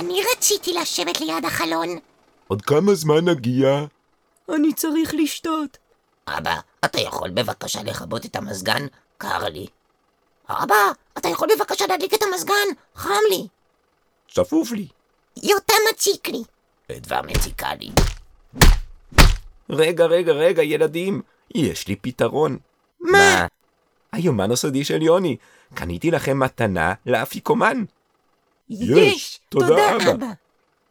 אני רציתי לשבת ליד החלון. עוד כמה זמן נגיע? אני צריך לשתות. אבא, אתה יכול בבקשה לכבות את המזגן? קר לי. אבא, אתה יכול בבקשה להדליק את המזגן? חם לי. צפוף לי. יותם מציק לי. אדווה מציקה לי. רגע, רגע, רגע, ילדים, יש לי פתרון. מה? היומן הסודי של יוני. קניתי לכם מתנה לאפיקומן. יש, תודה, אבא.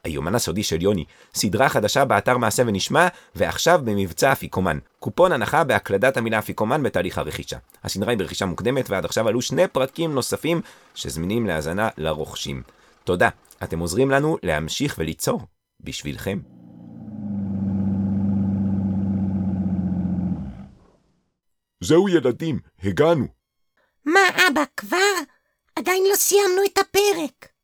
היומן הסודי של יוני, סדרה חדשה באתר מעשה ונשמע, ועכשיו במבצע אפיקומן. קופון הנחה בהקלדת המילה אפיקומן בתהליך הרכישה. הסדרה היא ברכישה מוקדמת, ועד עכשיו עלו שני פרקים נוספים שזמינים להאזנה לרוכשים. תודה, אתם עוזרים לנו להמשיך וליצור. בשבילכם. זהו ילדים, הגענו. מה, אבא, כבר? עדיין לא סיימנו את הפרק.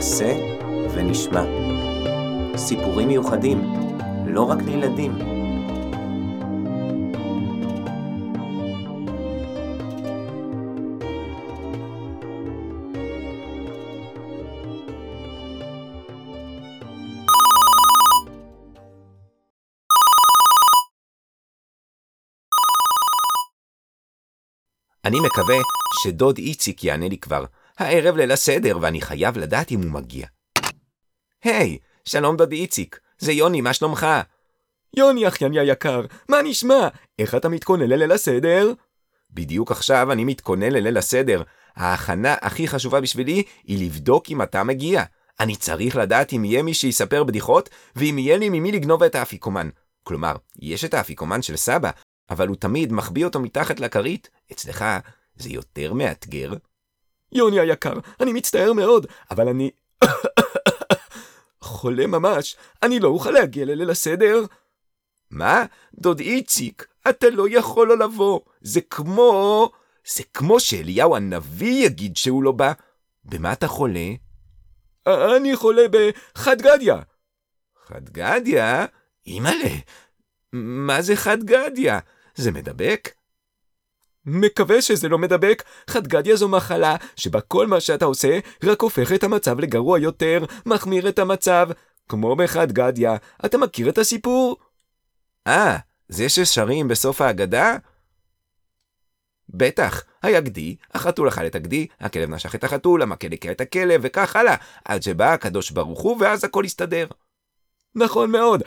מעשה ונשמע. סיפורים מיוחדים, לא רק לילדים. אני מקווה שדוד איציק יענה לי כבר. הערב ליל הסדר, ואני חייב לדעת אם הוא מגיע. היי, שלום דוד איציק, זה יוני, מה שלומך? יוני אחייני היקר, מה נשמע? איך אתה מתכונן לליל הסדר? בדיוק עכשיו אני מתכונן לליל הסדר. ההכנה הכי חשובה בשבילי היא לבדוק אם אתה מגיע. אני צריך לדעת אם יהיה מי שיספר בדיחות, ואם יהיה לי ממי לגנוב את האפיקומן. כלומר, יש את האפיקומן של סבא, אבל הוא תמיד מחביא אותו מתחת לכרית. אצלך זה יותר מאתגר. יוני היקר, אני מצטער מאוד, אבל אני... חולה ממש, אני לא אוכל להגיע לליל הסדר. מה? דוד איציק, אתה לא יכול לא לבוא. זה כמו... זה כמו שאליהו הנביא יגיד שהוא לא בא. במה אתה חולה? אני חולה בחדגדיה. חדגדיה? אימא'לה, מה זה חדגדיה? זה מדבק? מקווה שזה לא מדבק, חדגדיה זו מחלה שבה כל מה שאתה עושה רק הופך את המצב לגרוע יותר, מחמיר את המצב, כמו בחדגדיה. אתה מכיר את הסיפור? אה, זה ששרים בסוף ההגדה? בטח, היה גדי, החתול אכל את הגדי, הכלב נשך את החתול, המקל הכה את הכלב, וכך הלאה, עד שבא הקדוש ברוך הוא, ואז הכל הסתדר. נכון מאוד,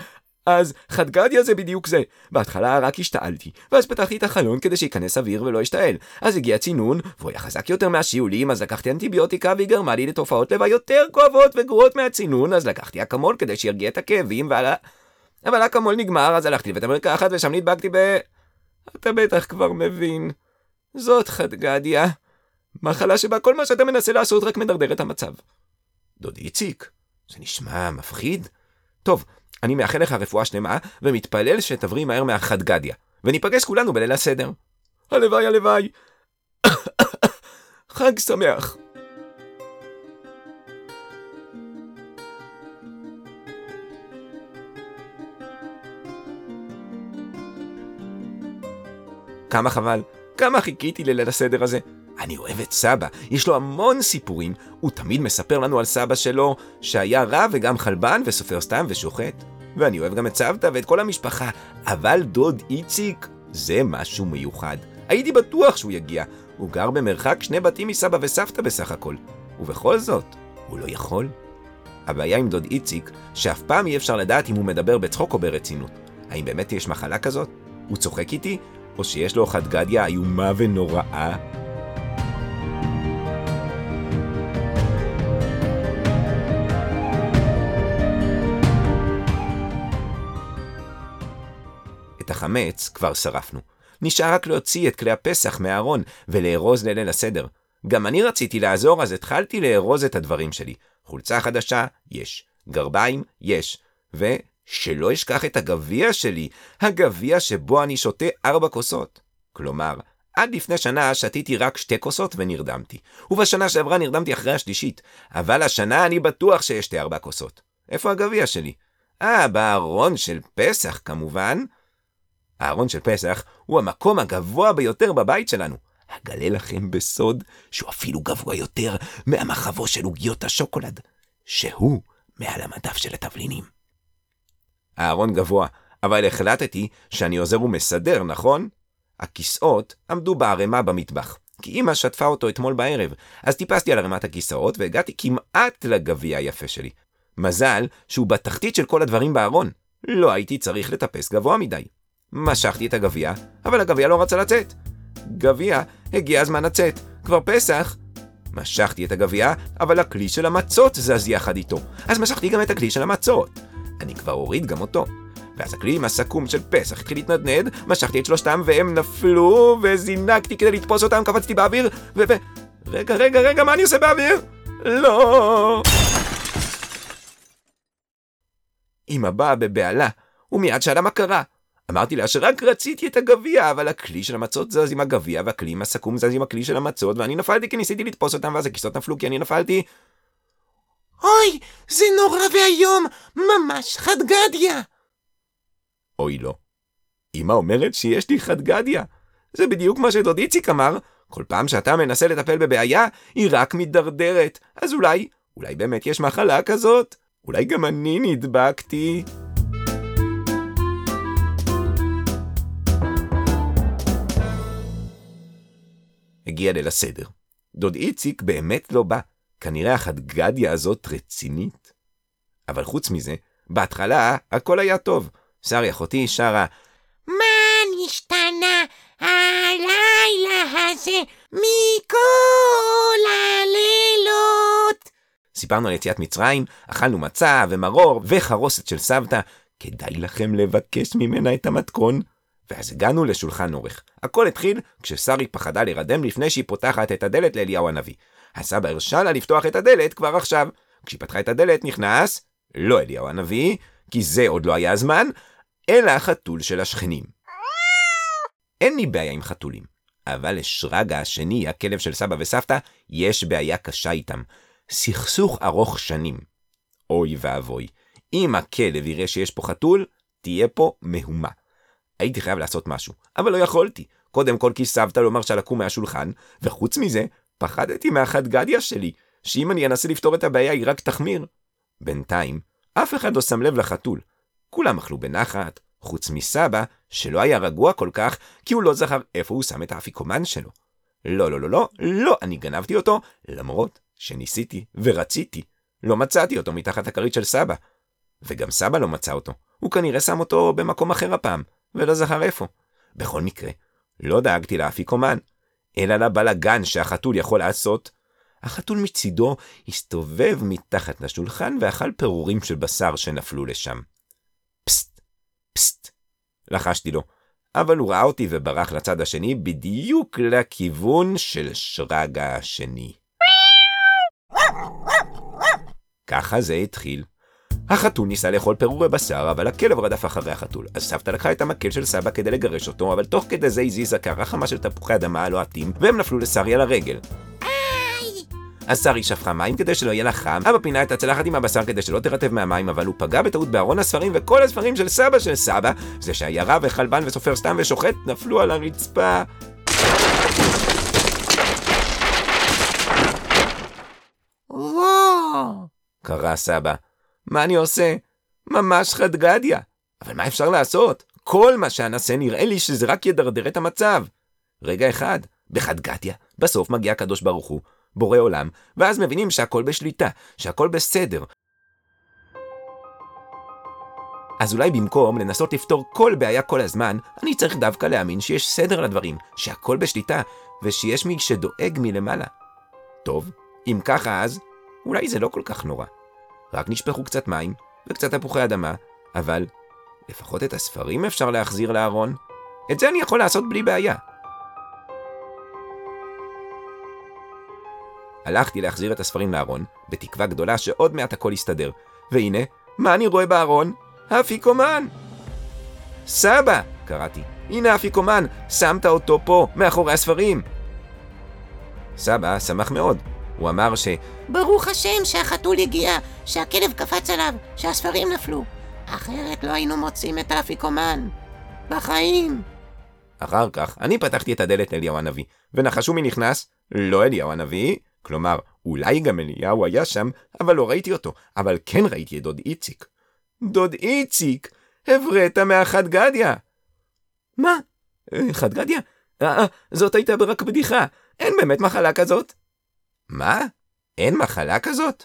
אז חדגדיה זה בדיוק זה. בהתחלה רק השתעלתי, ואז פתחתי את החלון כדי שייכנס אוויר ולא ישתעל. אז הגיע צינון, והוא היה חזק יותר מהשיעולים, אז לקחתי אנטיביוטיקה והיא גרמה לי לתופעות לוואי יותר כואבות וגרועות מהצינון, אז לקחתי אקמול כדי שירגיע את הכאבים, ועל ה... אבל האקמול נגמר, אז הלכתי לבית המרקחת ושם נדבקתי ב... אתה בטח כבר מבין. זאת חדגדיה. מחלה שבה כל מה שאתה מנסה לעשות רק מדרדר את המצב. דוד איציק, זה נשמע מפחיד. טוב, אני מאחל לך רפואה שלמה, ומתפלל שתבריא מהר מהחדגדיה. וניפגש כולנו בליל הסדר. הלוואי, הלוואי. חג שמח. כמה חבל, כמה חיכיתי לליל הסדר הזה. אני אוהב את סבא, יש לו המון סיפורים, הוא תמיד מספר לנו על סבא שלו, שהיה רב וגם חלבן וסופר סתם ושוחט. ואני אוהב גם את סבתא ואת כל המשפחה, אבל דוד איציק זה משהו מיוחד. הייתי בטוח שהוא יגיע, הוא גר במרחק שני בתים מסבא וסבתא בסך הכל, ובכל זאת, הוא לא יכול. הבעיה עם דוד איציק, שאף פעם אי אפשר לדעת אם הוא מדבר בצחוק או ברצינות. האם באמת יש מחלה כזאת? הוא צוחק איתי? או שיש לו חדגדיה איומה ונוראה? החמץ כבר שרפנו. נשאר רק להוציא את כלי הפסח מהארון ולארוז לליל הסדר. גם אני רציתי לעזור, אז התחלתי לארוז את הדברים שלי. חולצה חדשה, יש. גרביים, יש. ושלא אשכח את הגביע שלי, הגביע שבו אני שותה ארבע כוסות. כלומר, עד לפני שנה שתיתי רק שתי כוסות ונרדמתי. ובשנה שעברה נרדמתי אחרי השלישית. אבל השנה אני בטוח שאשתה ארבע כוסות. איפה הגביע שלי? אה, בארון של פסח כמובן. הארון של פסח הוא המקום הגבוה ביותר בבית שלנו. אגלה לכם בסוד שהוא אפילו גבוה יותר מהמחבו של עוגיות השוקולד, שהוא מעל המדף של התבלינים. הארון גבוה, אבל החלטתי שאני עוזר ומסדר, נכון? הכיסאות עמדו בערימה במטבח, כי אמא שטפה אותו אתמול בערב, אז טיפסתי על ערימת הכיסאות והגעתי כמעט לגביע היפה שלי. מזל שהוא בתחתית של כל הדברים בארון. לא הייתי צריך לטפס גבוה מדי. משכתי את הגביע, אבל הגביע לא רצה לצאת. גביע, הגיע הזמן לצאת. כבר פסח. משכתי את הגביע, אבל הכלי של המצות זז יחד איתו. אז משכתי גם את הכלי של המצות. אני כבר אוריד גם אותו. ואז הכלי עם הסכו"ם של פסח התחיל להתנדנד, משכתי את שלושתם והם נפלו, וזינקתי כדי לתפוס אותם, קפצתי באוויר, ו... ו... רגע, רגע, רגע, מה אני עושה באוויר? לא! אמא באה בבהלה, ומיד שאלה מה קרה. אמרתי לה שרק רציתי את הגביע, אבל הכלי של המצות זז עם הגביע, והכלי עם הסכו"ם זז עם הכלי של המצות, ואני נפלתי כי ניסיתי לתפוס אותם, ואז הכיסאות נפלו כי אני נפלתי. אוי, זה נורא ואיום, ממש חדגדיה. אוי לא. אמא אומרת שיש לי חדגדיה. זה בדיוק מה שדוד איציק אמר, כל פעם שאתה מנסה לטפל בבעיה, היא רק מידרדרת. אז אולי, אולי באמת יש מחלה כזאת? אולי גם אני נדבקתי? הגיע ליל הסדר. דוד איציק באמת לא בא. כנראה החדגדיה הזאת רצינית. אבל חוץ מזה, בהתחלה הכל היה טוב. שרי אחותי שרה, מה נשתנה הלילה הזה מכל הלילות? סיפרנו על יציאת מצרים, אכלנו מצה ומרור וחרוסת של סבתא, כדאי לכם לבקש ממנה את המתכון. ואז הגענו לשולחן אורך. הכל התחיל כששרי פחדה להירדם לפני שהיא פותחת את הדלת לאליהו הנביא. הסבא הרשה לה לפתוח את הדלת כבר עכשיו. כשהיא פתחה את הדלת נכנס, לא אליהו הנביא, כי זה עוד לא היה הזמן, אלא החתול של השכנים. אין לי בעיה עם חתולים, אבל לשרגא השני, הכלב של סבא וסבתא, יש בעיה קשה איתם. סכסוך ארוך שנים. אוי ואבוי, אם הכלב יראה שיש פה חתול, תהיה פה מהומה. הייתי חייב לעשות משהו, אבל לא יכולתי. קודם כל כי סבתא לא מרשה לקום מהשולחן, וחוץ מזה, פחדתי מהחדגדיה שלי, שאם אני אנסה לפתור את הבעיה היא רק תחמיר. בינתיים, אף אחד לא שם לב לחתול. כולם אכלו בנחת, חוץ מסבא, שלא היה רגוע כל כך, כי הוא לא זכר איפה הוא שם את האפיקומן שלו. לא, לא, לא, לא, לא, אני גנבתי אותו, למרות שניסיתי ורציתי. לא מצאתי אותו מתחת הכרית של סבא. וגם סבא לא מצא אותו. הוא כנראה שם אותו במקום אחר הפעם, ולא זכר איפה. בכל מקרה, לא דאגתי לאפיקומן, אלא לבלגן שהחתול יכול לעשות. החתול מצידו הסתובב מתחת לשולחן ואכל פירורים של בשר שנפלו לשם. פסט, פסט, לחשתי לו, אבל הוא ראה אותי וברח לצד השני בדיוק לכיוון של שרגא השני. ככה זה התחיל. החתול ניסה לאכול פירורי בשר, אבל הכלב רדף אחרי החתול. אז סבתא לקחה את המקל של סבא כדי לגרש אותו, אבל תוך כדי זה הזיזה קערה חמה של תפוחי אדמה הלוהטים, והם נפלו לשרי על הרגל. אז שרי שפכה מים כדי שלא יהיה לה חם, אבא פינה את הצלחת עם הבשר כדי שלא תרטב מהמים, אבל הוא פגע בטעות בארון הספרים, וכל הספרים של סבא של סבא, זה שהיה רב וחלבן וסופר סתם ושוחט, נפלו על הרצפה. וואו! קרא סבא. מה אני עושה? ממש חדגדיה. אבל מה אפשר לעשות? כל מה שאנסה נראה לי שזה רק ידרדר את המצב. רגע אחד, בחדגדיה, בסוף מגיע הקדוש ברוך הוא, בורא עולם, ואז מבינים שהכל בשליטה, שהכל בסדר. אז אולי במקום לנסות לפתור כל בעיה כל הזמן, אני צריך דווקא להאמין שיש סדר לדברים, שהכל בשליטה, ושיש מי שדואג מלמעלה. טוב, אם ככה אז, אולי זה לא כל כך נורא. רק נשפכו קצת מים, וקצת תפוחי אדמה, אבל לפחות את הספרים אפשר להחזיר לארון. את זה אני יכול לעשות בלי בעיה. הלכתי להחזיר את הספרים לארון, בתקווה גדולה שעוד מעט הכל יסתדר. והנה, מה אני רואה בארון? האפיקומן! סבא! קראתי. הנה האפיקומן, שמת אותו פה, מאחורי הספרים. סבא שמח מאוד. הוא אמר ש... ברוך השם שהחתול הגיע, שהכלב קפץ עליו, שהספרים נפלו. אחרת לא היינו מוצאים את האפיקומן. בחיים. אחר כך, אני פתחתי את הדלת לאליהו הנביא, ונחשו מי נכנס? לא אליהו הנביא, כלומר, אולי גם אליהו היה שם, אבל לא ראיתי אותו, אבל כן ראיתי את דוד איציק. דוד איציק, הבראת מהחד גדיא. מה? חד גדיא? אה, אה, זאת הייתה רק בדיחה, אין באמת מחלה כזאת. מה? אין מחלה כזאת?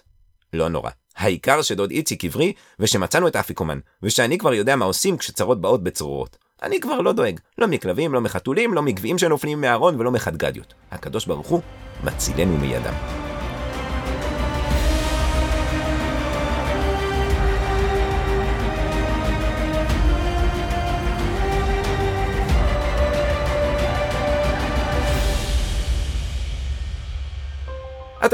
לא נורא. העיקר שדוד איציק עברי, ושמצאנו את האפיקומן, ושאני כבר יודע מה עושים כשצרות באות בצרורות. אני כבר לא דואג, לא מכלבים, לא מחתולים, לא מגביעים שנופלים מהארון ולא מחדגדיות. הקדוש ברוך הוא מצילנו מידם.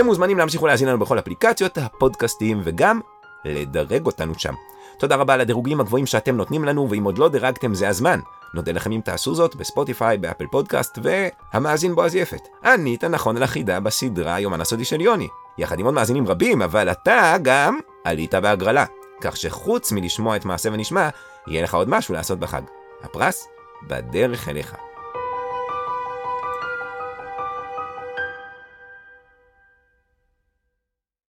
אתם מוזמנים להמשיך ולהאזין לנו בכל אפליקציות הפודקאסטיים וגם לדרג אותנו שם. תודה רבה על הדירוגים הגבוהים שאתם נותנים לנו, ואם עוד לא דירגתם זה הזמן. נודה לכם אם תעשו זאת בספוטיפיי, באפל פודקאסט, והמאזין בועז יפת. ענית נכון על החידה בסדרה היומן הסודי של יוני. יחד עם עוד מאזינים רבים, אבל אתה גם עלית בהגרלה. כך שחוץ מלשמוע את מעשה ונשמע, יהיה לך עוד משהו לעשות בחג. הפרס בדרך אליך.